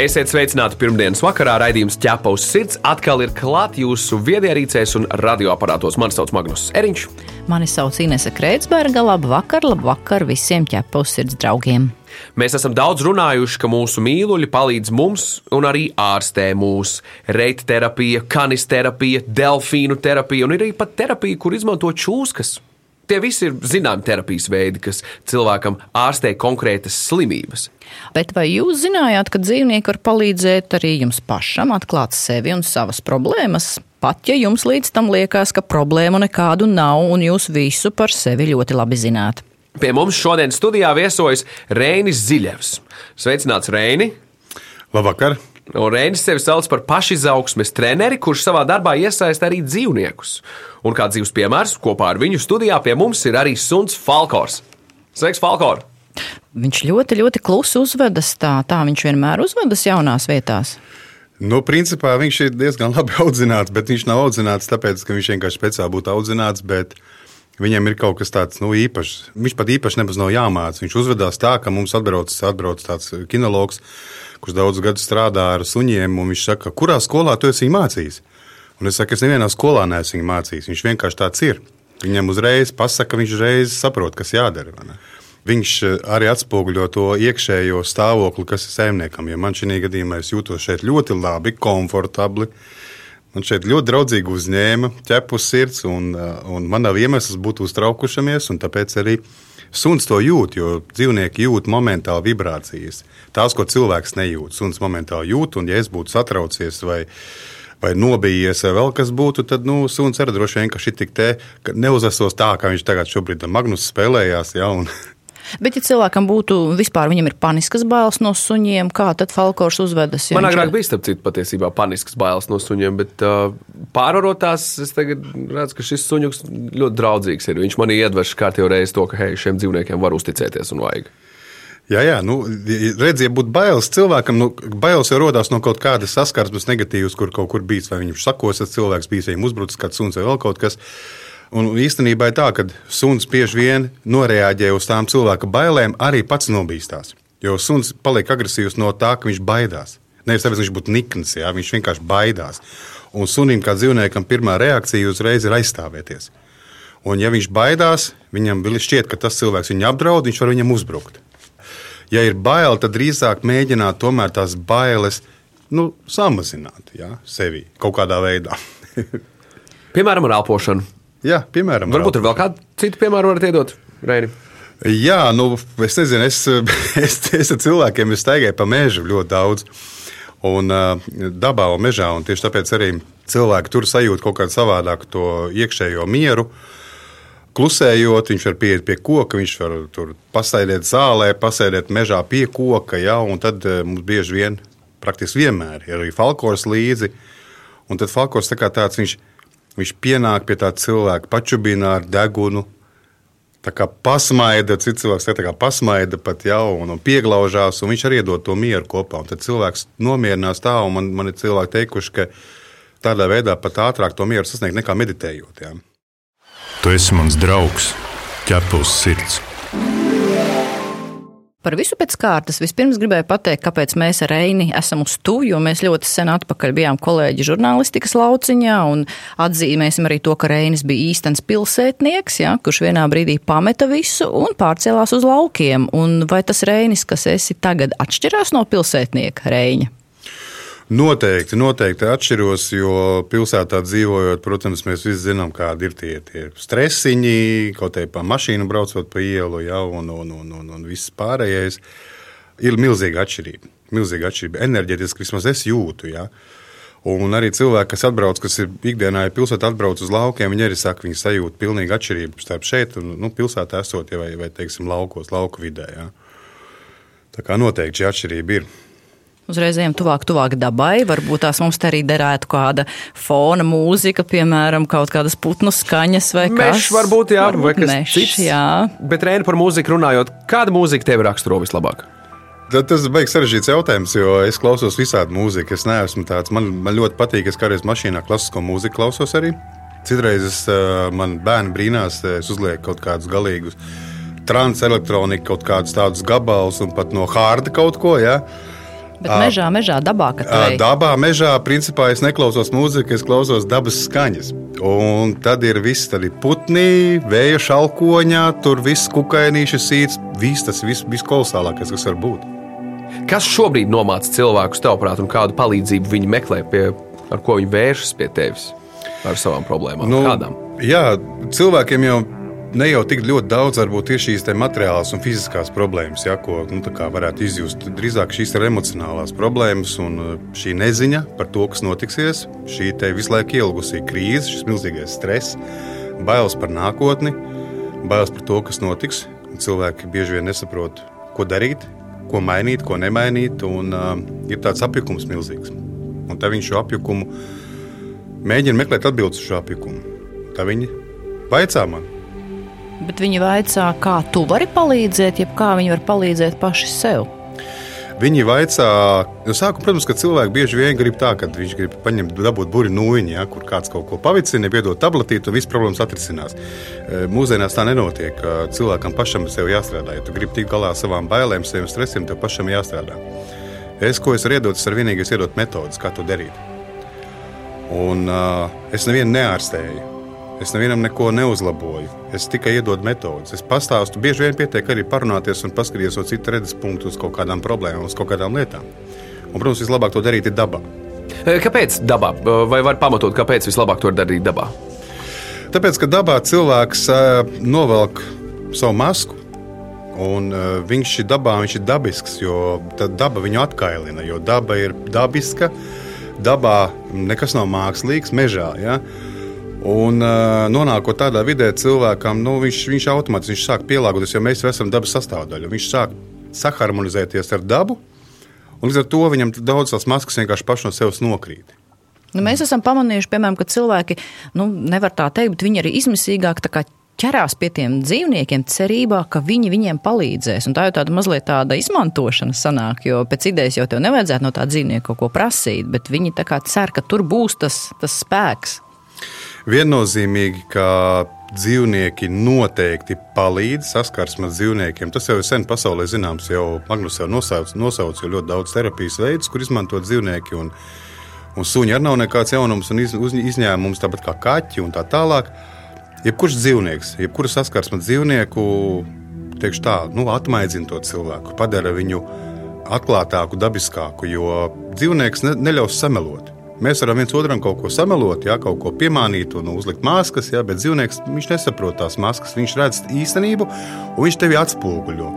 Esiet sveicināti pirmdienas vakarā. Raidījums ķepa uz sirds atkal ir klāt jūsu viedierīcēs un radioaparātos. Mani sauc Magnus Eriņš. Mani sauc Inese Kreitsberga. Labvakar, labvakar visiem ķepa uz sirds draugiem. Mēs esam daudz runājuši, ka mūsu mīluļi palīdz mums un arī ārstē mūs. Reita terapija, kanisterapija, delfīnu terapija un ir arī pat terapija, kur izmanto čūskas. Tie visi ir zināmi terapijas veidi, kas cilvēkam ārstē konkrētas slimības. Bet vai jūs zinājāt, ka dzīvnieki var palīdzēt arī jums pašam atklāt sevi un savas problēmas? Pat ja jums līdz tam liekas, ka problēmu nekādu nav un jūs visu par sevi ļoti labi zināt. Pie mums šodien studijā viesojas Reinis Ziļevs. Sveicināts, Reini! Labvakar! Un Reinis sevi sauc par pašizaugsmes treneri, kurš savā darbā iesaista arī dzīvniekus. Un kā dzīves piemērs, kopā ar viņu studijā pie mums ir arī suns Falkors. Sveiks, Falkor! Viņš ļoti, ļoti klusi uzvedas tā, tā viņš vienmēr uzvedas jaunās vietās. Nu, principā viņš ir diezgan labi audzināts, bet viņš nav audzināts tāpēc, ka viņš vienkārši speciāli būtu audzināts. Viņam ir kaut kas tāds nu, īpašs. Viņš pat īpaši nebūs nav jāmācās. Viņš uzvedās tā, ka mums atbrauc, atbrauc tāds kinologs, kurš daudzus gadus strādā ar suņiem. Viņš saka, kurā skolā tu esi mācījis? Un es saku, es nevienā skolā neesmu viņu mācījis. Viņš vienkārši tāds ir. Viņam uzreiz pasaka, viņš uzreiz saprot, kas jādara. Viņš eh, arī atspoguļo to iekšējo stāvokli, kas ir saimniekam. Ja man šī gadījumā es jūtos šeit ļoti labi, komfortabli. Man šeit ļoti draudzīgi uzņēma, ķepus sirds, un, uh, un man nav iemesls būt uztraukušamies. Tāpēc arī suns to jūt, jo dzīvnieki jūt momentāli vibrācijas. Tās, ko cilvēks nejūt, suns momentāli jūt. Un, ja es būtu satraucies vai, vai nobijies, vai vēl kas būtu, tad nu, suns arī droši vien, ka šī tik te neuzvesos tā, kā viņš tagad šobrīd Magnus spēlējās. Ja, un, Bet, ja cilvēkam būtu vispār ir paniskas bailes no suņiem, kā tad Falkors uzvedas? Ja Man agrāk bija starp citu patiesībā paniskas bailes no suņiem, bet uh, pārvarotās es tagad redzu, ka šis suņuks ļoti draudzīgs ir. Viņš man iedveš kārtībā reizi to, ka hei, šiem dzīvniekiem var uzticēties un vajag. Jā, jā, nu, redziet, ja būtu bailes cilvēkam, nu, bailes jau radās no kaut kādas saskarsmes negatīvas, kur kaut kur bijis, vai viņš sakos, tas cilvēks bijis, viņam uzbrucis kāds suns vai vēl kaut kas. Un īstenībā ir tā, ka suns bieži vien noreaģē uz tām cilvēka bailēm, arī pats nobīstās. Jo suns paliek agresīvs no tā, ka viņš baidās. Nevis tāpēc, ka viņš būtu nikns, jā, viņš vienkārši baidās. Un sunim, kā dzīvniekam, pirmā reakcija uzreiz ir aizstāvēties. Un, ja viņš baidās, viņam šķiet, ka tas cilvēks viņu apdraud, viņš var viņam uzbrukt. Ja ir bail, tad drīzāk mēģināt tomēr tās bailes nu, samazināt jā, sevi kaut kādā veidā. Piemēram, ar elpošanu. Jā, piemēram. Varbūt ir vēl kādi citi piemēri, varat iedot Reini. Jā, nu, es nezinu, es, es, es ar cilvēkiem staigāju pa mežu ļoti daudz. Un dabā un mežā, un tieši tāpēc arī cilvēki tur sajūt kaut kādu savādāku to iekšējo mieru. Klusējot, viņš var pieiet pie koka, viņš var tur pasēdēt zālē, pasēdēt mežā pie koka. Ja, un tad mums bieži vien, praktiski vienmēr, ir arī falkors līdzi. Un tad falkors tā kā tāds viņš ir Viņš pienāk pie tā cilvēka, pačubina ar degunu. Tā kā pasmaida, cits cilvēks tā kā pasmaida pat jau un, un pieglaužās, un viņš arī iedod to mieru kopā. Un tad cilvēks nomierinās tā, un man, man ir cilvēki teikuši, ka tādā veidā pat ātrāk to mieru sasniegt nekā meditējot. Jā. Tu esi mans draugs, ķepus sirds. Par visu pēc kārtas vispirms gribēju pateikt, kāpēc mēs ar Reini esam uz tu, jo mēs ļoti sen atpakaļ bijām kolēģi žurnālistikas lauciņā un atzīmēsim arī to, ka Reinis bija īstenis pilsētnieks, ja, kurš vienā brīdī pameta visu un pārcēlās uz laukiem. Un vai tas Reinis, kas esi tagad, atšķirās no pilsētnieka Reņa? Noteikti, noteikti atšķiros, jo pilsētā dzīvojot, protams, mēs visi zinām, kādi ir tie, tie stresiņi, kaut kā pa mašīnu braucot pa ielu, ja, un, un, un, un, un viss pārējais. Ir milzīga atšķirība. Milzīga atšķirība. Enerģetiski vismaz es jūtu. Ja. Un arī cilvēki, kas atbrauc, kas ir ikdienā ja pilsētā, atbrauc uz laukiem, viņi arī saka, viņi sajūt pilnīgi atšķirību starp šeit un nu, pilsētā esot, ja, vai, vai teiksim, laukos, lauku vidē. Ja. Tā kā noteikti šī atšķirība ir. Uzreiz ejam tuvāk, tuvāk dabai. Varbūt tās mums te arī derētu kāda fona mūzika, piemēram, kaut kādas putnu skaņas vai Mešs kas. varbūt, jā, vai varbūt kas mešs, cits. jā. Bet Reini par mūziku runājot, kāda mūzika tevi raksturo vislabāk? Tad Tas ir beigas sarežģīts jautājums, jo es klausos visādi mūziku. Es neesmu tāds, man, man ļoti patīk, es kādreiz mašīnā klasisko mūziku klausos arī. Citreiz es, man bērni brīnās, es uzlieku kaut kādus galīgus trans elektroniku, kaut kādus tādus gabalus un pat no hārda kaut ko. Ja? Bet mežā, mežā, dabā, kad Ā, tu ej. Dabā, mežā, principā es neklausos mūziku, es klausos dabas skaņas. Un tad ir viss, tad ir putni, vēja šalkoņā, tur viss kukainīši sīts. Viss tas viss, viss kolosālākais, kas var būt. Kas šobrīd nomāca cilvēkus, tavuprāt, un kādu palīdzību viņi meklē, pie, ar ko viņi vēršas pie tevis ar savām problēmām? Nu, Kādām? jā, cilvēkiem jau ne jau tik ļoti daudz varbūt, ir šīs te materiālās un fiziskās problēmas, ja, ko nu, varētu izjust. Drīzāk šīs ir emocionālās problēmas un uh, šī neziņa par to, kas notiksies, šī visu laiku ielgusī krīze, šis milzīgais stress, bailes par nākotni, bailes par to, kas notiks. Cilvēki bieži vien nesaprot, ko darīt, ko mainīt, ko nemainīt. Un, uh, ir tāds apjukums milzīgs. Un tad viņš šo apjukumu mēģina meklēt atbildes uz šo apjukumu. Tā viņi vaicā man. Bet viņi vaicā, kā tu vari palīdzēt, jeb kā viņi var palīdzēt paši sev. Viņi vaicā, no sākuma, protams, ka cilvēki bieži vien grib tā, ka viņš grib paņemt, dabūt burbuļu nūjiņu, ja, kur kāds kaut ko pavicina, piedod tabletīti, un viss problēmas atrisinās. E, Mūsdienās tā nenotiek. ka Cilvēkam pašam ir jāstrādā. Ja tu gribi tikt galā ar savām bailēm, saviem stresiem, tev pašam jāstrādā. Es, ko es varu iedot, ir vienīgais iedot metodas, kā to darīt. Un uh, es nevienu neārstēju. Es nevienam neko neuzlaboju. Es tikai iedodu metodas. Es pastāstu, bieži vien pietiek arī parunāties un paskatīties no citas redzes punktu uz kaut kādām problēmām, uz kaut kādām lietām. Un, protams, vislabāk to darīt ir dabā. E, Kāpēc dabā? Vai var pamatot, kāpēc vislabāk to darīt dabā? Tāpēc, ka dabā cilvēks uh, novelk savu masku, un uh, viņš ir dabā, viņš ir dabisks, jo daba viņu atkailina. Jo daba ir dabiska, dabā nekas nav mākslīgs, mežā. Ja? Un, uh, nonākot tādā vidē, cilvēkam nu, viņš, viņš automātiski viņš sāk pielāgoties, jo mēs esam dabas sastāvdaļa. Viņš sāk saharmonizēties ar dabu, un līdz ar to viņam daudzas tās maskas vienkārši pašas no sevis nokrīt. Nu, mēs esam pamanījuši, piemēram, ka cilvēki, nu, nevar tā teikt, bet viņi arī izmisīgāk ķerās pie tiem dzīvniekiem, cerībā, ka viņi viņiem palīdzēs. Un tā jau tāda mazliet tāda izmantošana sanāk, jo pēc idejas jau tev nevajadzētu no tā dzīvnieka kaut ko prasīt, bet viņi tā kā cer, ka tur būs tas, tas spēks. Viennozīmīgi, ka dzīvnieki noteikti palīdz saskarsmē ar dzīvniekiem. Tas jau ir sen pasaulē zināms. Jau Magnus jau nosauc, nosauc jau ļoti daudz terapijas veidus, kur izmanto dzīvnieki. Un, un suņi arī nav nekāds jaunums un iz, uz, izņēmums, tāpat kā kaķi un tā tālāk. Jebkurš dzīvnieks, jebkura saskarsme ar dzīvnieku, teikšu tā, nu, atmaidzina to cilvēku, padara viņu atklātāku, dabiskāku, jo dzīvnieks ne, neļaus samelot. Mēs varam viens otram kaut ko samelot, jā, kaut ko piemānīt un uzlikt maskas, jā, bet dzīvnieks nesaprot tās maskas. Viņš redz īstenību un viņš tevi atspoguļo.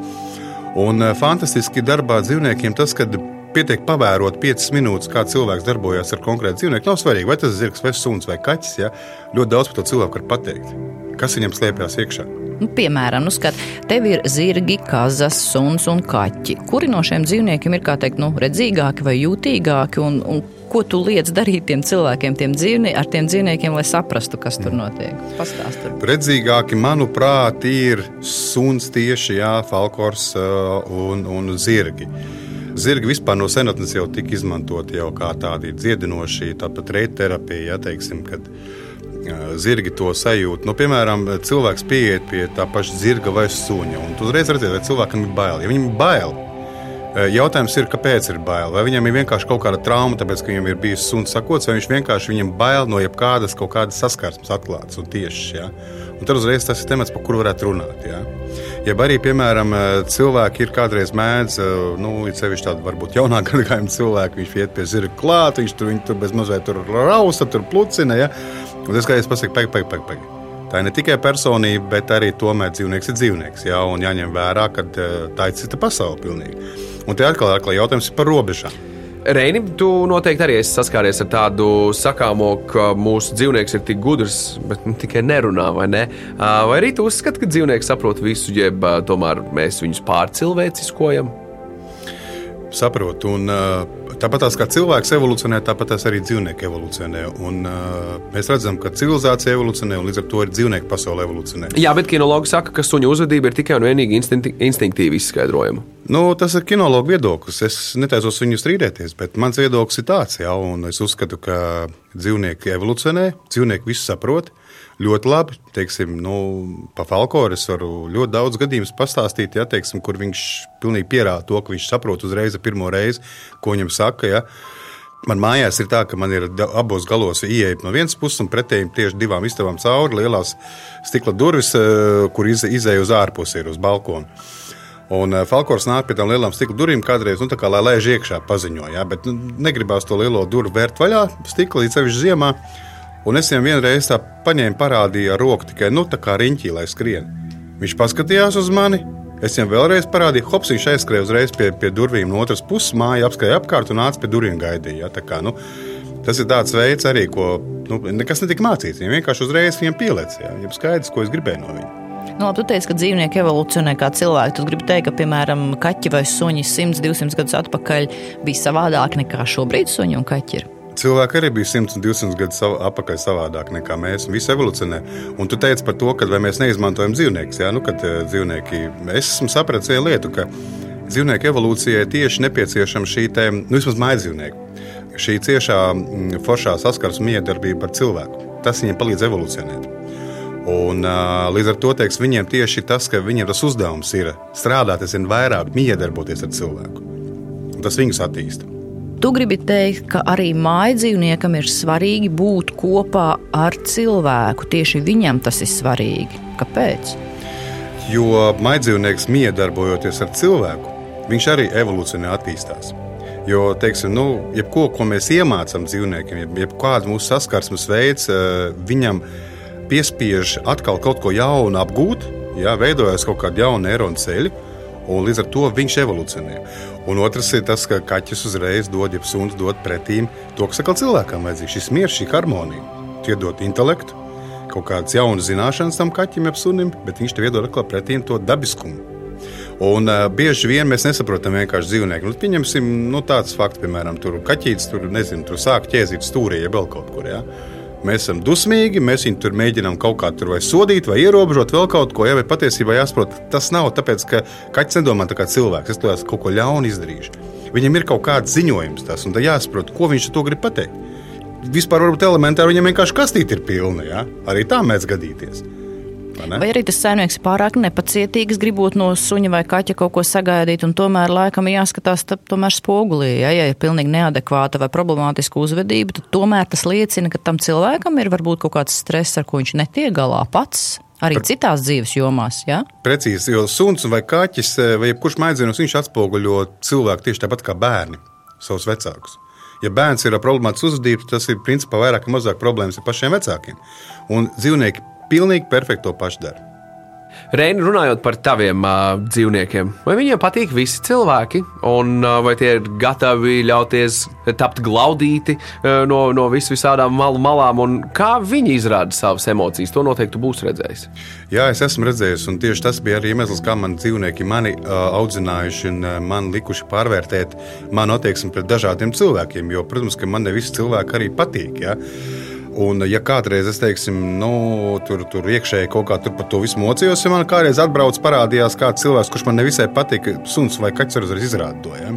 Un eh, fantastiski darbā dzīvniekiem tas, ka pietiek pavērot 5 minūtes, kā cilvēks darbojas ar konkrētu dzīvnieku. Nav svarīgi, vai tas ir zirgs, vai suns vai kaķis. Ja? Ļoti daudz par to cilvēku var pateikt. Kas viņam slēpjas iekšā? Nu, piemēram, nu, skat, tev ir zirgi, kazas, suns un kaķi. Kuri no šiem dzīvniekiem ir teikt, nu, redzīgāki vai jūtīgāki? Un, un ko tu liec darīt tiem cilvēkiem, tiem dzīvnie, ar tiem dzīvniekiem, lai saprastu, kas tur notiek? Pastāstiet. Redzīgāki, manuprāt, ir suns tieši jā, falkors un, un zirgi. Zirgi vispār no senatnes jau tika izmantoti jau kā tādi dziedinoši, tāpat reiterapija, ja teiksim, kad zirgi to sajūt. Nu, piemēram, cilvēks pieiet pie tā paša zirga vai suņa, un tu uzreiz redzi, vai cilvēkam ir bail. Ja viņam ir bail, jautājums ir, kāpēc ir bail. Vai viņam ir vienkārši kaut kāda trauma, tāpēc, ka viņam ir bijis suns sakots, vai viņš vienkārši viņam bail no jebkādas kaut kādas saskarsmes atklātas un tiešas. Ja? Un tad uzreiz tas ir temats, par kuru varētu runāt. Ja? Ja arī, piemēram, cilvēki ir kādreiz mēdz, nu, ir sevišķi tādi varbūt jaunāki gadījumi cilvēki, viņš iet pie zirga klāt, viņš tur, tur bez mazliet tur rausa, tur plucina. Ja? Un tas, kā es pasaku, pagaidi, pagaidi, pagaidi. Pag. Tā ir ne tikai personība, bet arī tomēr dzīvnieks ir dzīvnieks. Jā, un jāņem vērā, ka tā ir cita pasaule pilnīgi. Un te atkal, atkal jautājums ir par robežām. Reini, tu noteikti arī esi saskāries ar tādu sakāmo, ka mūsu dzīvnieks ir tik gudrs, bet nu, tikai nerunā, vai ne? Vai arī tu uzskati, ka dzīvnieks saprot visu, jeb tomēr mēs viņus pārcilvēciskojam? Saprotu, un uh, Tāpat kā cilvēks evolūcionē, tāpat arī dzīvnieki evolūcionē. Un, uh, mēs redzam, ka civilizācija evolūcionē, un līdz ar to arī dzīvnieku pasaule evolūcionē. Jā, bet kinologi saka, ka suņu uzvedība ir tikai un vienīgi instinkti, instinktīvi izskaidrojama. Nu, tas ir kinologa viedoklis. Es netaisos viņu strīdēties, bet mans viedoklis ir tāds, jā, un es uzskatu, ka dzīvnieki evolūcionē, dzīvnieki visu saprot ļoti labi. Teiksim, nu, pa Falkoru es varu ļoti daudz gadījumus pastāstīt, ja, teiksim, kur viņš pilnīgi pierāda to, ka viņš saprot uzreiz pirmo reizi, ko viņam saka. Ja. Man mājās ir tā, ka man ir abos galos ieeja no vienas puses, un pretēji tieši divām istabām cauri lielās stikla durvis, eh, kur izēja uz ārpusi, ir uz balkona. Un eh, Falkors nāk pie tām lielām stikla durvīm kādreiz, nu, kā lai laiž iekšā, paziņoja. Ja, bet nu, negribās to lielo durvju vērt vaļā, stikla līdz sevišķi ziemā. Un es viņam vienreiz tā paņēmu, parādīju ar roku tikai nu, tā kā riņķī, lai skrien. Viņš paskatījās uz mani. Es viņam vēlreiz parādīju, hops, viņš aizskrēja uzreiz pie, pie durvīm no otras puses, māja apskrēja apkārt un nāca pie durvīm gaidīja. Ja, kā, nu, tas ir tāds veids, arī, ko nu, nekas netika mācīts. Viņam vienkārši uzreiz viņam pielēc, ja, ja skaidrs, ko es gribēju no viņa. Nu, labi, tu teici, ka dzīvnieki evolūcionē kā cilvēki. Tu gribi teikt, ka, piemēram, kaķi vai suņi 100, 200 gadus atpakaļ bija savādāki nekā šobrīd suņi un kaķi ir. Cilvēki arī bija 100 un 200 gadus atpakaļ savādāk nekā mēs. Visi evolūcionē. Un tu teici par to, ka mēs neizmantojam dzīvniekus. Ja? Nu, kad, uh, dzīvnieki, es esmu sapratis vienu lietu, ka dzīvnieku evolūcijai tieši nepieciešama šī te, nu, vismaz mājdzīvnieku. Šī ciešā mm, foršā saskarsme miedarbība ar cilvēku. Tas viņiem palīdz evolūcionēt. Un, uh, līdz ar to teiks, viņiem tieši tas, ka viņiem tas uzdevums ir strādāt, es zinu, vairāk miedarboties ar cilvēku. Tas viņus attīstīja. Tu gribi teikt, ka arī mājdzīvniekam ir svarīgi būt kopā ar cilvēku. Tieši viņam tas ir svarīgi. Kāpēc? Jo mājdzīvnieks miedarbojoties ar cilvēku, viņš arī evolūcionē attīstās. Jo, teiksim, nu, jebko, ko mēs iemācām dzīvniekiem, jeb, jebkāds mūsu saskarsmes veids, eh, viņam piespiež atkal kaut ko jaunu apgūt, jā, veidojas kaut kāda jauna neironu ceļa, un līdz ar to viņš evolūcionē. Un otrs ir tas, ka kaķis uzreiz dod, ja suns dod pretīm to, kas atkal cilvēkam vajadzīgs. Šis miers, šī harmonija, tie dod intelektu, kaut kādas jaunas zināšanas tam kaķim, jeb sunim, bet viņš tev iedod atkal pretīm to dabiskumu. Un uh, bieži vien mēs nesaprotam vienkārši dzīvnieku. Nu, pieņemsim nu, tāds fakts, piemēram, tur kaķītis tur, nezinu, tur sāk ķēzīt stūrī, ja vēl kaut kur. Ja? Mēs esam dusmīgi, mēs viņu tur mēģinām kaut kā tur vai sodīt, vai ierobežot vēl kaut ko. Ja, bet patiesībā jāsaprot, tas nav tāpēc, ka kaķis nedomā tā kā cilvēks. Es to esmu kaut ko ļaunu izdarījis. Viņam ir kaut kāds ziņojums, tas, un tad jāsaprot, ko viņš to grib pateikt. Vispār varbūt elementāri viņam vienkārši kastīte ir pilna. Ja? Arī tā mēdz gadīties. Vai arī tas saimnieks ir pārāk nepacietīgs, gribot no suņa vai kaķa kaut ko sagaidīt, un tomēr laikam jāskatās tomēr spogulī. Ja, ja ir pilnīgi neadekvāta vai problemātiska uzvedība, tad tomēr tas liecina, ka tam cilvēkam ir varbūt kaut kāds stress, ar ko viņš netiek galā pats. Arī citās dzīves jomās. Ja? Precīzi, jo suns vai kaķis vai jebkurš maidzīnos, viņš atspoguļo cilvēku tieši tāpat kā bērni, savus vecākus. Ja bērns ir ar problemātisku uzvedību, tas ir principā vairāk vai mazāk problēmas ar pašiem vecākiem. Un dzīvnieki pilnīgi perfekti to pašu dara. Reini, runājot par taviem uh, dzīvniekiem, vai viņiem patīk visi cilvēki, un uh, vai tie ir gatavi ļauties tapt glaudīti uh, no, no vis visādām malu malām, un kā viņi izrāda savas emocijas? To noteikti būs redzējis. Jā, es esmu redzējis, un tieši tas bija arī iemesls, kā man dzīvnieki mani uh, audzinājuši un uh, man likuši pārvērtēt manu attieksmi pret dažādiem cilvēkiem. Jo, protams, ka man ne visi cilvēki arī patīk. Ja? Un, ja kādreiz es teiksim, nu, tur, tur iekšēji kaut kā par to visu mocījos, ja man kādreiz atbrauc, parādījās kāds cilvēks, kurš man nevisai patīk, suns vai kaķis arī izrāda to. Ja?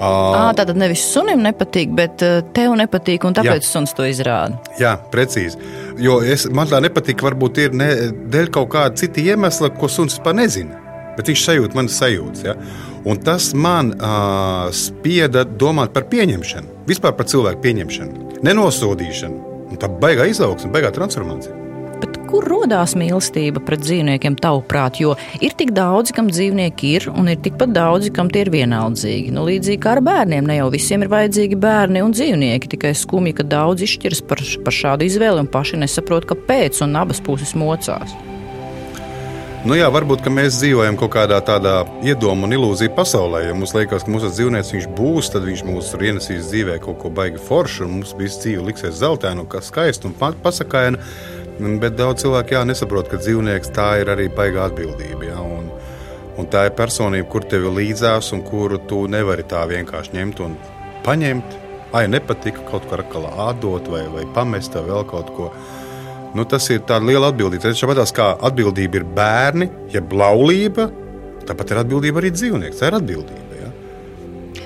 À, tā tad nevis sunim nepatīk, bet tev nepatīk, un tāpēc jā. suns to izrāda. Jā, precīzi. Jo es, man tā nepatīk, varbūt ir ne, dēļ kaut kāda cita iemesla, ko suns vispār nezina. Bet viņš sajūt manas sajūtas. Ja? Un tas man uh, spieda domāt par pieņemšanu, vispār par cilvēku pieņemšanu, nenosodīšanu. Tā baigā izaugsme, baigā transformācija. Bet kur radās mīlestība pret dzīvniekiem, tavuprāt? Jo ir tik daudzi, kam dzīvnieki ir, un ir tikpat daudzi, kam tie ir vienaldzīgi. Nu, līdzīgi kā ar bērniem, ne jau visiem ir vajadzīgi bērni un dzīvnieki. Tikai skumji, ka daudzi izšķiras par, par šādu izvēli un paši nesaprot, kāpēc, un abas puses mocās. Nu jā, varbūt mēs dzīvojam kaut kādā tādā iedomā un ilūzija pasaulē. Ja mums liekas, ka mūsu dzīvnieks būs, tad viņš mums ienesīs dzīvē kaut ko baigi foršu, un mums viss dzīve liksies zeltaina, un skaista un pasakaina. Bet daudz cilvēku jā, nesaprot, ka dzīvnieks tā ir arī baigā atbildība. Jā, un, un tā ir personība, kur tev ir līdzās un kuru tu nevari tā vienkārši ņemt un paņemt, ai, nepatika kaut atkal atdot vai, vai pamest vai vēl kaut ko. Nu, tas ir tāds liela atbildība. Tas tāpat kā atbildība ir bērni, ja blaulība, tāpat ir atbildība arī dzīvnieks. Tā ir atbildība. Ja?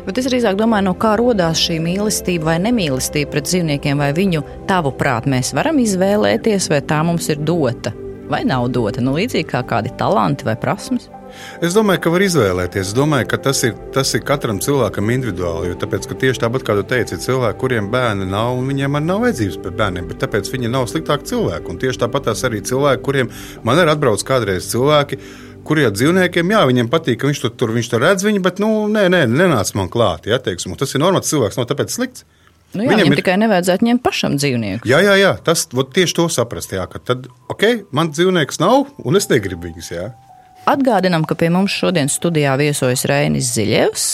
Bet es drīzāk domāju, no kā radās šī mīlestība vai nemīlestība pret dzīvniekiem, vai viņu tavuprāt mēs varam izvēlēties, vai tā mums ir dota vai nav dota. Nu, līdzīgi kā kādi talanti vai prasmes. Es domāju, ka var izvēlēties. Es domāju, ka tas ir, tas ir katram cilvēkam individuāli. Jo tāpēc, ka tieši tāpat kā jūs teicāt, ir cilvēki, kuriem bērni nav, un viņiem nav vajadzības pēc bērniem, bet tāpēc viņi nav sliktāki cilvēki. Un tieši tāpat arī cilvēki, kuriem man ir atbraucis kādreiz cilvēki. Kuriem dzīvniekiem, jā, viņiem patīk, ka viņš to tur, viņš to redz, viņi, bet, nu, nē, nē, nenāc man klāt. Ja, teiksim, tas ir normāls cilvēks, nav tāpēc slikts. Nu jā, viņam ir... tikai nevajadzētu ņemt pašam dzīvnieku. Jā, jā, jā tas tieši to saprast. Jā, tad, ok, man dzīvnieks nav, un es negribu viņus. Jā. Atgādinām, ka pie mums šodien studijā viesojas Reinis Ziļevs,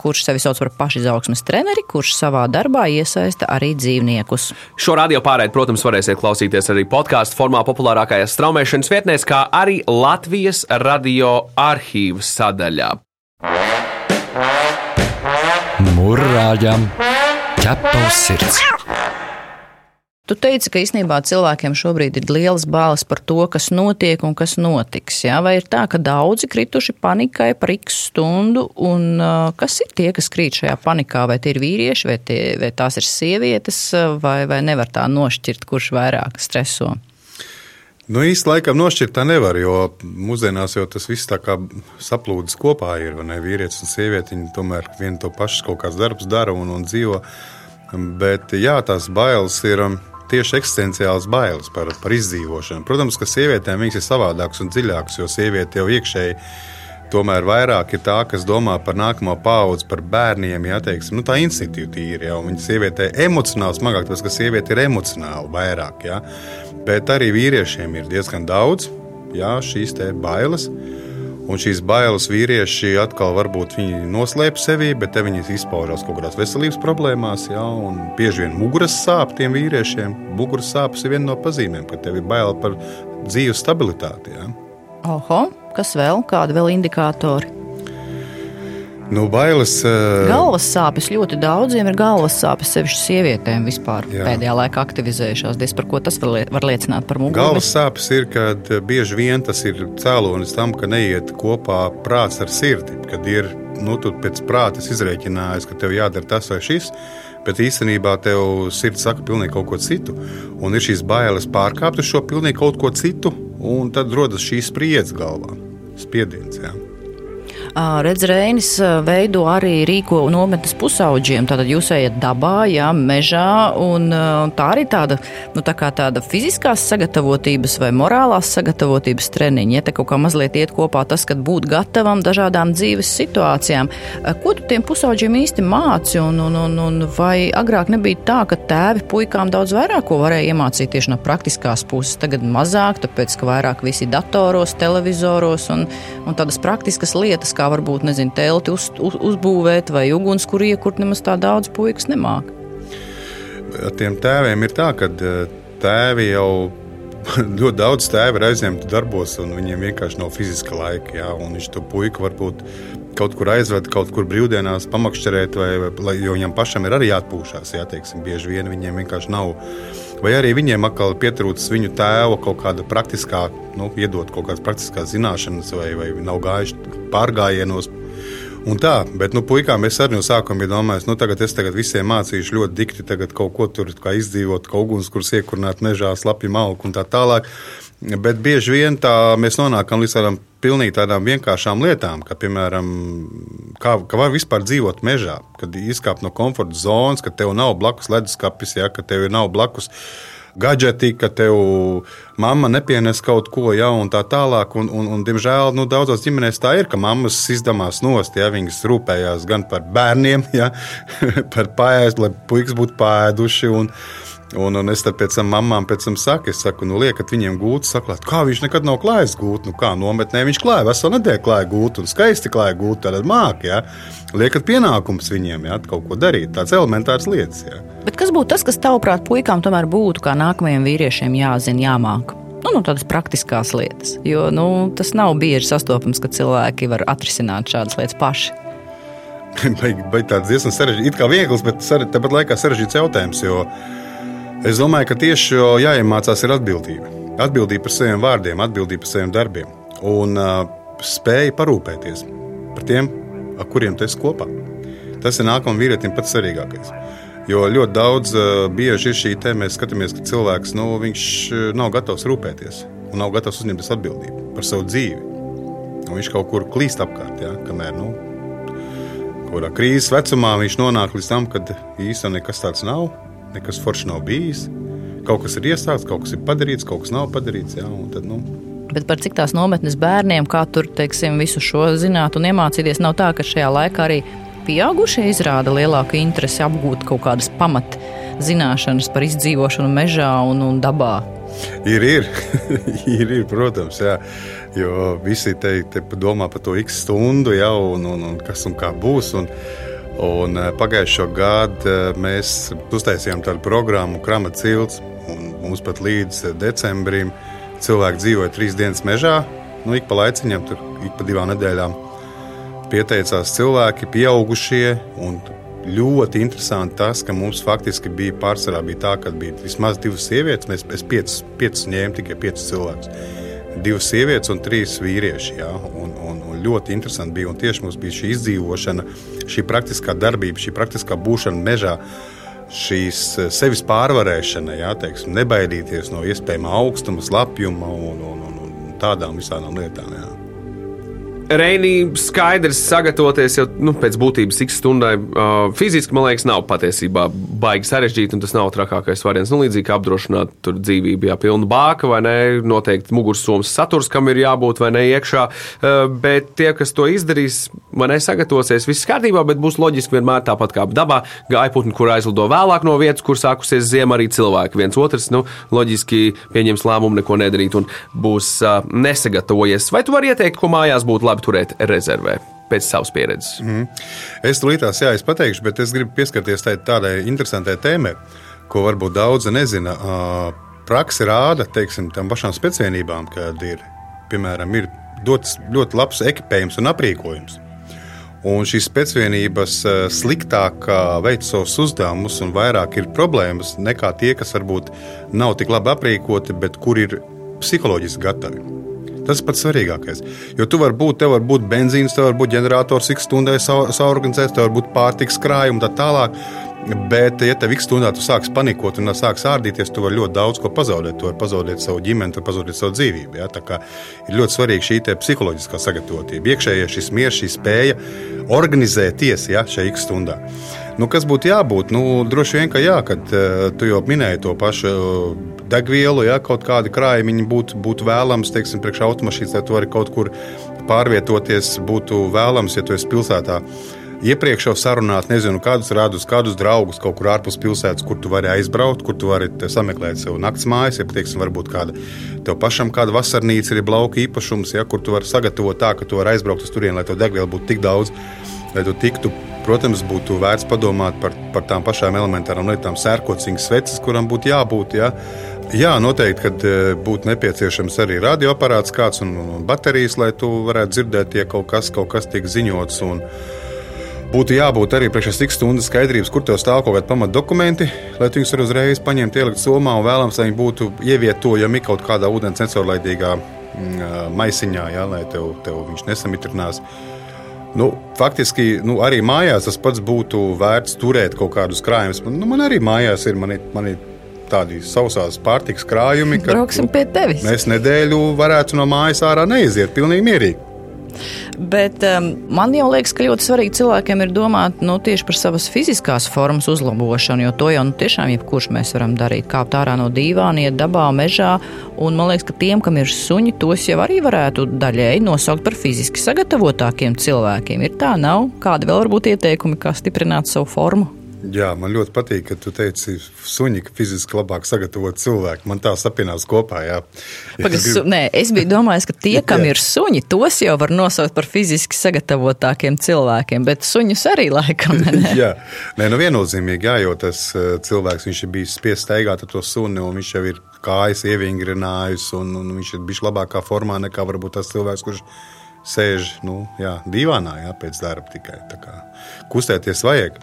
kurš sevi sauc par pašizaugsmes treneri, kurš savā darbā iesaista arī dzīvniekus. Šo radio pārēdi, protams, varēsiet klausīties arī podkāstu formā populārākajās straumēšanas vietnēs, kā arī Latvijas radio arhīvas sadaļā. Murrājam! ķepa uz sirds. Tu teici, ka īstenībā cilvēkiem šobrīd ir lielas bāles par to, kas notiek un kas notiks. Jā? Vai ir tā, ka daudzi krituši panikai par x stundu, un uh, kas ir tie, kas krīt šajā panikā? Vai tie ir vīrieši, vai, tie, vai tās ir sievietes, vai, vai nevar tā nošķirt, kurš vairāk streso? Nu, īsti laikam nošķirt tā nevar, jo mūsdienās jau tas viss tā kā saplūdes kopā ir. Ne? Vīrietis un sieviete viņi tomēr vienu to pašu kaut kāds darbs dara un, un dzīvo. Bet jā, tās bailes ir um, tieši eksistenciāls bailes par, par izdzīvošanu. Protams, ka sievietēm viņas ir savādākas un dziļākas, jo sieviete jau iekšēji tomēr vairāk ir tā, kas domā par nākamo paudzi, par bērniem. Jā, teiksim, nu, tā instinktīvi ir jau. Viņa sieviete ir emocionāli smagāk, tāpēc ka sieviete ir emocionāli vairāk. Jā. Bet arī vīriešiem ir diezgan daudz jā, šīs bailes. Un šīs bailes vīrieši atkal varbūt viņi noslēp sevi, bet te viņi izpaužās kaut kādās veselības problēmās. Ja, bieži vien muguras sāp tiem vīriešiem. Muguras sāpes ir viena no pazīmēm, ka tev ir bail par dzīves stabilitāti. Ja. Oho, kas vēl? Kādi vēl indikātori? Nu, bailes. Uh... Galvas sāpes ļoti daudziem ir galvas sāpes, sevišķi sievietēm vispār Jā. pēdējā laikā aktivizējušās. Diez par ko tas var, liet, var liecināt par muguru? Galvas sāpes ir, kad bieži vien tas ir cēlonis tam, ka neiet kopā prāts ar sirdi. Kad ir nu, pēc prāta izrēķinājis, ka tev jādara tas vai šis, bet īstenībā tev sirds saka pilnīgi kaut ko citu. Un ir šīs bailes pārkāpt uz šo pilnīgi kaut ko citu, un tad rodas šī spriedze galvā. Spiediens. Jā. Redz, Reinis veido arī rīko nometnes pusauģiem. Tātad jūs ejat dabā, jā, mežā, un tā arī tāda, nu, tā kā tāda fiziskās sagatavotības vai morālās sagatavotības treniņa. Ja te kaut kā mazliet iet kopā tas, kad būt gatavam dažādām dzīves situācijām. Ko tu tiem pusauģiem īsti māci, un, un, un, un vai agrāk nebija tā, ka tēvi puikām daudz vairāk ko varēja iemācīt tieši no praktiskās puses, tagad mazāk, tāpēc, ka vairāk visi datoros, televizoros un, un tādas praktiskas lietas, kā varbūt nezinu, telti uz, uz, uzbūvēt vai ugunskura iekurt, nemaz tā daudz puikas nemāk. Ar tiem tēviem ir tā, ka e, tēvi jau ļoti daudz tēvi ir aizņemti darbos, un viņiem vienkārši nav fiziska laika. Jā, viņš to puiku varbūt kaut kur aizved, kaut kur brīvdienās pamakšķerēt, vai, vai, jo viņam pašam ir arī jāatpūšas. Jā, teiksim, bieži vien viņiem vienkārši nav. Vai arī viņiem atkal pietrūcis viņu tēva kaut kāda praktiskā, nu, iedot kaut kādas praktiskās zināšanas, vai, vai nav gājuši pārgājienos. Un tā, bet, nu, puikām es arī no sākuma biju domājis, nu, tagad es tagad visiem mācīšu ļoti dikti, tagad kaut ko tur kā izdzīvot, kaut ugunskurs iekurināt mežā, slapju malku un tā tālāk. Bet bieži vien tā mēs nonākam līdz tādām pilnīgi tādām vienkāršām lietām, kā piemēram, kā, kā var vispār dzīvot mežā, kad izkāpt no komforta zonas, ka tev nav blakus leduskapis, ja, ka tev nav blakus gadgeti, ka tev mamma nepienes kaut ko jaunu un tā tālāk. Un, un, un, diemžēl nu, daudzās ģimenēs tā ir, ka mammas izdevās nost, ja viņas rūpējās gan par bērniem, ja, par pāēst, lai puikas būtu pāēduši. Un, Un, un es pēc tam mamām pēc tam saku, es saku, nu, liekat viņiem gūt, saklāt, kā viņš nekad nav klājis gūt. Nu, kā nometnē viņš klāja, veselu nedēļu klāja gūt un skaisti klāja gūt, tad māki. Ja? Liekat pienākums viņiem, ja kaut ko darīt, tāds elementārs lietas. Ja? Bet kas būtu tas, kas tavuprāt puikām tomēr būtu kā nākamajiem vīriešiem jāzina, jāmāk? Nu, nu, tādas praktiskas lietas. Jo nu, tas nav bieži sastopams, ka cilvēki var atrisināt šādas lietas paši. Bet tāds diezgan sarežģīts, it kā viegls, bet sare- tāpat laikā sarežģīts jautājums. Jo es domāju, ka tieši jāiemācās ir atbildība. Atbildība par saviem vārdiem, atbildība par saviem darbiem un uh, spēja parūpēties par tiem, ar kuriem tu esi kopā. Tas ir nākamajam vīrietim pats svarīgākais. Jo ļoti daudz bieži ir šī te, mēs skatāmies, ka cilvēks nu, nav gatavs rūpēties un nav gatavs uzņemties atbildību par savu dzīvi. Un viņš kaut kur klīst apkārt, ja, kamēr nu, kurā krīzes vecumā viņš nonāk līdz tam, kad īstenībā nekas tāds nav, nekas foršs nav bijis. Kaut kas ir iesākts, kaut kas ir padarīts, kaut kas nav padarīts. Un tad, nu, Bet par cik tās nometnes bērniem, kā tur teiksim, visu šo zināt un iemācīties, nav tā, ka šajā laikā arī pieaugušie izrāda lielāku interesi apgūt kaut kādas pamat zināšanas par izdzīvošanu mežā un, un dabā. Ir, ir, ir, ir protams, jā. jo visi te, te domā par to x stundu, jau, un, un, un kas un kā būs. Un, un eh, pagājušo gadu eh, mēs uztaisījām tādu programmu, Kramata cilts, un mums pat līdz eh, decembrim cilvēki dzīvoja trīs dienas mežā. Nu, ik pa laiciņam, tur ik pa divām nedēļām pieteicās cilvēki, pieaugušie. Ļoti interesanti tas, ka mums faktiski bija pārsvarā bija tā, ka bija vismaz divas sievietes. Mēs, es piecas, piecas ņēmu tikai piecus cilvēkus. Divas sievietes un trīs vīrieši. Jā, un, un, un ļoti interesanti bija. Un tieši mums bija šī izdzīvošana, šī praktiskā darbība, šī praktiskā būšana mežā šīs sevis pārvarēšana, jā, teiksim, nebaidīties no iespējamā augstuma, slapjuma un, un, un, un tādām visām lietām. Jā. Reinī skaidrs sagatavoties jau nu, pēc būtības x stundai. Uh, fiziski, man liekas, nav patiesībā baigi sarežģīti, un tas nav trakākais variants. Nu, līdzīgi kā apdrošināt tur dzīvību, jā, pilnu bāka vai ne, noteikti mugursomas saturs, kam ir jābūt vai ne iekšā. Uh, bet tie, kas to izdarīs, man nesagatavosies, viss kārtībā, bet būs loģiski vienmēr tāpat kā dabā. Gaiputni, kur aizlido vēlāk no vietas, kur sākusies ziema, arī cilvēki viens otrs, nu, loģiski pieņems lēmumu neko nedarīt un būs uh, nesagatavojies. Vai tu vari ieteikt, ko mājās būtu labi? Labi turēt rezervē pēc savas pieredzes. Mm. Es tulītās, jā, es pateikšu, bet es gribu pieskarties tādai interesantai tēmai, ko varbūt daudzi nezina. Praksa rāda, teiksim, tam pašām speciālībām, kad ir, piemēram, ir dots ļoti labs ekipējums un aprīkojums. Un šīs pēcvienības sliktāk veic savus uzdevumus, un vairāk ir problēmas nekā tie, kas varbūt nav tik labi aprīkoti, bet kur ir psiholoģiski gatavi. Tas pats svarīgākais. Jo tu vari būt, tev var būt benzīns, tev var būt ģenerators, cik stundai saorganizēts, tev var būt pārtiks krājumi un tā tālāk. Bet, ja tev ik stundā tu sāksi panikot un sāksi ārdīties, tu vari ļoti daudz ko pazaudēt. Tu vari pazaudēt savu ģimeni, tu vari pazaudēt savu dzīvību. Ja? Ir ļoti svarīga šī psiholoģiskā sagatavotība, iekšējais šis miers, šī spēja organizēties ja, šajā stundā. Nu, kas būtu jābūt? Nu, droši vien, ka jā, kad uh, tu jau minēji to pašu uh, degvielu, ja kaut kādi krājumi būtu, būtu vēlams, teiksim, priekš automašīnas, lai tu vari kaut kur pārvietoties, būtu vēlams, ja tu esi pilsētā. Iepriekš jau sarunāt, nezinu, kādus rādus, kādus draugus kaut kur ārpus pilsētas, kur tu vari aizbraukt, kur tu vari sameklēt sev naktas mājas, ja, teiksim, varbūt kāda tev pašam kāda vasarnīca ir lauka īpašums, ja, kur tu vari sagatavot tā, ka tu vari aizbraukt uz turieni, lai tev degviela būtu tik daudz, lai tu tiktu Protams, būtu vērts padomāt par, par tām pašām elementārām lietām, sērkociņas sveces, kuram būtu jābūt. Ja? Jā, noteikti, kad e, būtu nepieciešams arī radioaparāts kāds un, un baterijas, lai tu varētu dzirdēt, ja kaut kas, kaut kas tiek ziņots. Un, Būtu jābūt arī priekšā tik stundas skaidrības, kur tev stāv kaut kādi pamatdokumenti, lai viņus uzreiz paņemtu, ielikt somā un vēlams, lai viņi būtu ievietojami kaut kādā ūdens necaurlaidīgā mm, maisiņā, ja, lai tev, tev viņš nesamitrinās. Nu, faktiski nu, arī mājās tas pats būtu vērts turēt kaut kādus krājumus. Nu, man arī mājās ir, man ir, man ir tādi sausās pārtikas krājumi, ka Brauksim pie tevis. Mēs nedēļu varētu no mājas ārā neiziet pilnīgi mierīgi. Bet um, man jau liekas, ka ļoti svarīgi cilvēkiem ir domāt nu, tieši par savas fiziskās formas uzlabošanu, jo to jau nu, tiešām jebkurš mēs varam darīt. Kāpt ārā no dīvāna, iet dabā, mežā. Un man liekas, ka tiem, kam ir suņi, tos jau arī varētu daļēji nosaukt par fiziski sagatavotākiem cilvēkiem. Ir tā, nav? Kādi vēl var būt ieteikumi, kā stiprināt savu formu? Jā, man ļoti patīk, ka tu teici, suņi, ka fiziski labāk sagatavot cilvēku. Man tā sapinās kopā. Jā. Pagas, es, grib... nē, es biju domājis, ka tie, kam ir suņi, tos jau var nosaukt par fiziski sagatavotākiem cilvēkiem, bet suņus arī laikam. Ne? jā, nē, nu viennozīmīgi, jā, jo tas uh, cilvēks ir bijis spiests staigāt ar to suni, un viņš jau ir kājas ievingrinājis, un, un viņš ir bijis labākā formā nekā varbūt tas cilvēks, kurš sēž nu, jā, divānā jā, pēc darba tikai. Kustēties vajag.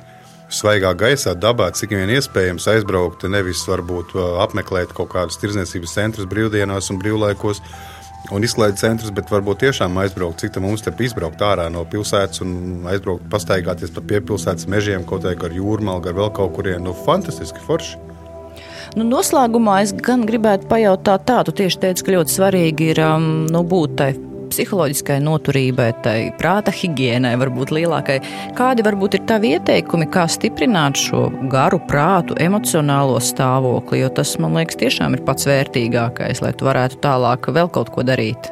Svaigā gaisā, dabā, cik vien iespējams aizbraukt, nevis varbūt uh, apmeklēt kaut kādus tirdzniecības centrus brīvdienās un brīvlaikos un izklaides centrus, bet varbūt tiešām aizbraukt, cik mums te izbraukt ārā no pilsētas un aizbraukt, pastaigāties pa piepilsētas mežiem, kaut kā ar jūrmālu, ar vēl kaut kurien. Nu, fantastiski forši! Nu, noslēgumā es gan gribētu pajautāt tādu, tieši teicu, ka ļoti svarīgi ir um, nu, būt tai psiholoģiskai noturībai, tai prāta higiēnai, varbūt lielākai. Kādi varbūt ir tavi ieteikumi, kā stiprināt šo garu prātu, emocionālo stāvokli, jo tas, man liekas, tiešām ir pats vērtīgākais, lai tu varētu tālāk vēl kaut ko darīt?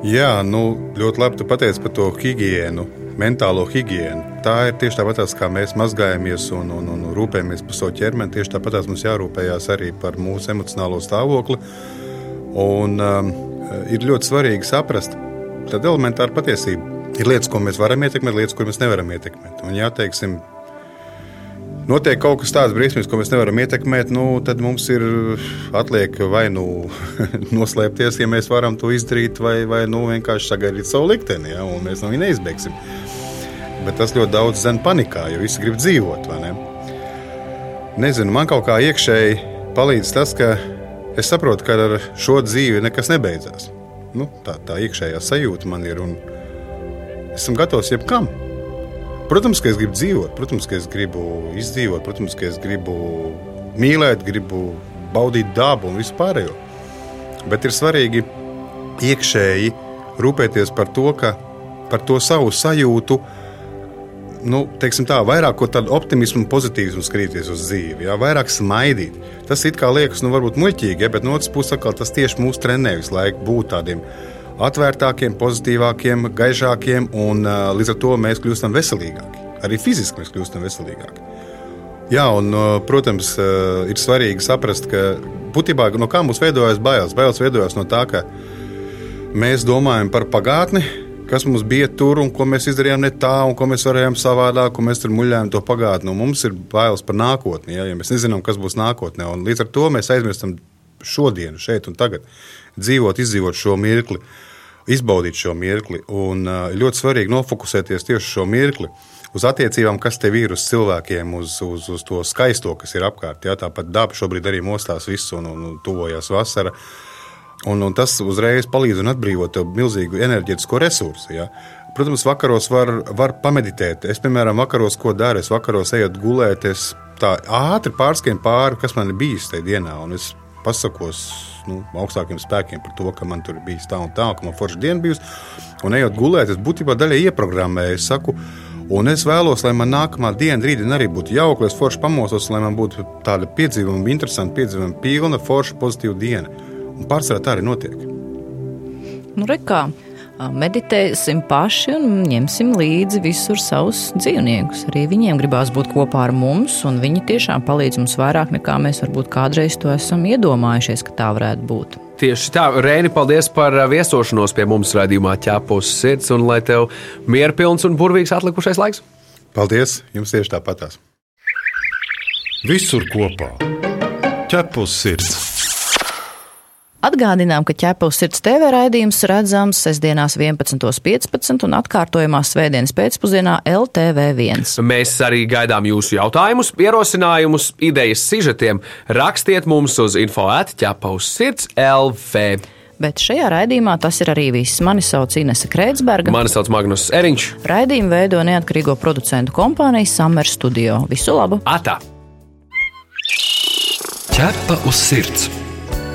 Jā, nu, ļoti labi tu pateici par to higiēnu, mentālo higiēnu. Tā ir tieši tāpat, kā mēs mazgājamies un, un, un rūpējamies par savu ķermeni. Tieši tāpat mums jārūpējas arī par mūsu emocionālo stāvokli. Un, um, ir ļoti svarīgi saprast tādu elementāru patiesību. Ir lietas, ko mēs varam ietekmēt, lietas, ko mēs nevaram ietekmēt. Un, ja teiksim, notiek kaut kas tāds briesmīgs, ko mēs nevaram ietekmēt, nu, tad mums ir atliek vai nu noslēpties, ja mēs varam to izdarīt, vai, vai nu, vienkārši sagaidīt savu likteni, ja, un mēs no viņa neizbēgsim. Bet tas ļoti daudz zina panikā, jo visi grib dzīvot. Ne? Nezinu, man kaut kā iekšēji palīdz tas, ka es saprotu, ka ar šo dzīvi nekas nebeidzās. Nu, tā, tā iekšējā sajūta man ir un esmu gatavs jebkam. Protams, ka es gribu dzīvot, protams, ka es gribu izdzīvot, protams, ka es gribu mīlēt, gribu baudīt dabu un vispārējo. Bet ir svarīgi iekšēji rūpēties par to, ka par to savu sajūtu, nu, tā, vairāk tādu optimismu pozitīvismu skatīties uz dzīvi, jā, vairāk smaidīt. Tas it kā liekas, nu, varbūt muļķīgi, ja, bet no otras puses, tas tieši mūs trenē visu laiku būt tādiem atvērtākiem, pozitīvākiem, gaišākiem, un līdz ar to mēs kļūstam veselīgāki. Arī fiziski mēs kļūstam veselīgāki. Jā, un, protams, ir svarīgi saprast, ka būtībā no kā mums veidojas bailes. Bailes veidojas no tā, ka mēs domājam par pagātni, kas mums bija tur un ko mēs izdarījām ne tā, un ko mēs varējām savādāk, un mēs tur muļājām to pagātni. Mums ir bailes par nākotni, ja, ja mēs nezinām, kas būs nākotnē. Un līdz ar to mēs aizmirstam šodienu, šeit un tagad, dzīvot, izdzīvot šo mirkli. Uh, izbaudīt šo mirkli. Un uh, ļoti svarīgi nofokusēties tieši uz šo mirkli, uz attiecībām, kas tev ir uz cilvēkiem, uz, uz, uz to skaisto, kas ir apkārt. Jā, tāpat daba šobrīd arī mostās visu un, un, tuvojas vasara. Un, un tas uzreiz palīdz un atbrīvot tev milzīgu enerģētisko resursu. Ja? Protams, vakaros var, var pameditēt. Es, piemēram, vakaros ko daru? Es vakaros eju gulēt, es tā ātri pārskrienu pāri, kas man ir bijis tajā dienā. Un es pasakos nu, augstākiem spēkiem par to, ka man tur bija tā un tā, ka man forša diena bijusi. Un ejot gulēt, es būtībā daļai ieprogrammēju. Es saku, Un es vēlos, lai man nākamā diena, rītdiena arī būtu jauka, lai es forši pamosos, lai man būtu tāda piedzīvuma, interesanta piedzīvuma, pilna, forša, pozitīva diena. Un pārsvarā tā arī notiek. Nu, rekā meditēsim paši un ņemsim līdzi visur savus dzīvniekus. Arī viņiem gribās būt kopā ar mums, un viņi tiešām palīdz mums vairāk nekā mēs varbūt kādreiz to esam iedomājušies, ka tā varētu būt. Tieši tā, Reini, paldies par viesošanos pie mums raidījumā ķēpos sirds, un lai tev mierpilns un burvīgs atlikušais laiks. Paldies, jums tieši tāpatās. Visur kopā ķēpos sirds. Atgādinām, ka ķepavas sirds TV raidījums redzams sestdienās 11.15 un atkārtojumā svētdienas pēcpusdienā LTV1. Mēs arī gaidām jūsu jautājumus, ierosinājumus, idejas sižetiem. Rakstiet mums uz info atķepavas sirds LV. Bet šajā raidījumā tas ir arī viss. Mani sauc Inese Kreitsberga. Mani sauc Magnus Eriņš. Raidījumu veido neatkarīgo producentu kompānija Summer Studio. Visu labu! Atā! Ķepa uz sirds!